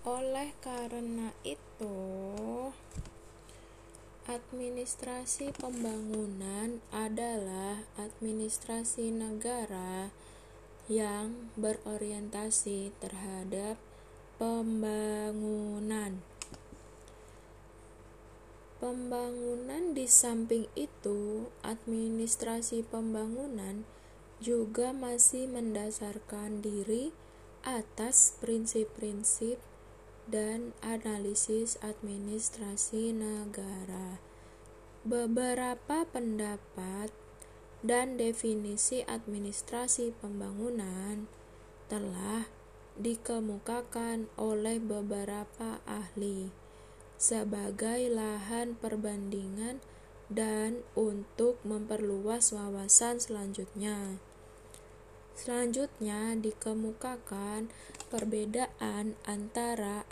Oleh karena itu, administrasi pembangunan adalah administrasi negara yang berorientasi terhadap pembangunan. Pembangunan di samping itu, administrasi pembangunan juga masih mendasarkan diri atas prinsip-prinsip dan analisis administrasi negara. Beberapa pendapat dan definisi administrasi pembangunan telah dikemukakan oleh beberapa ahli sebagai lahan perbandingan dan untuk memperluas wawasan selanjutnya. Selanjutnya dikemukakan perbedaan antara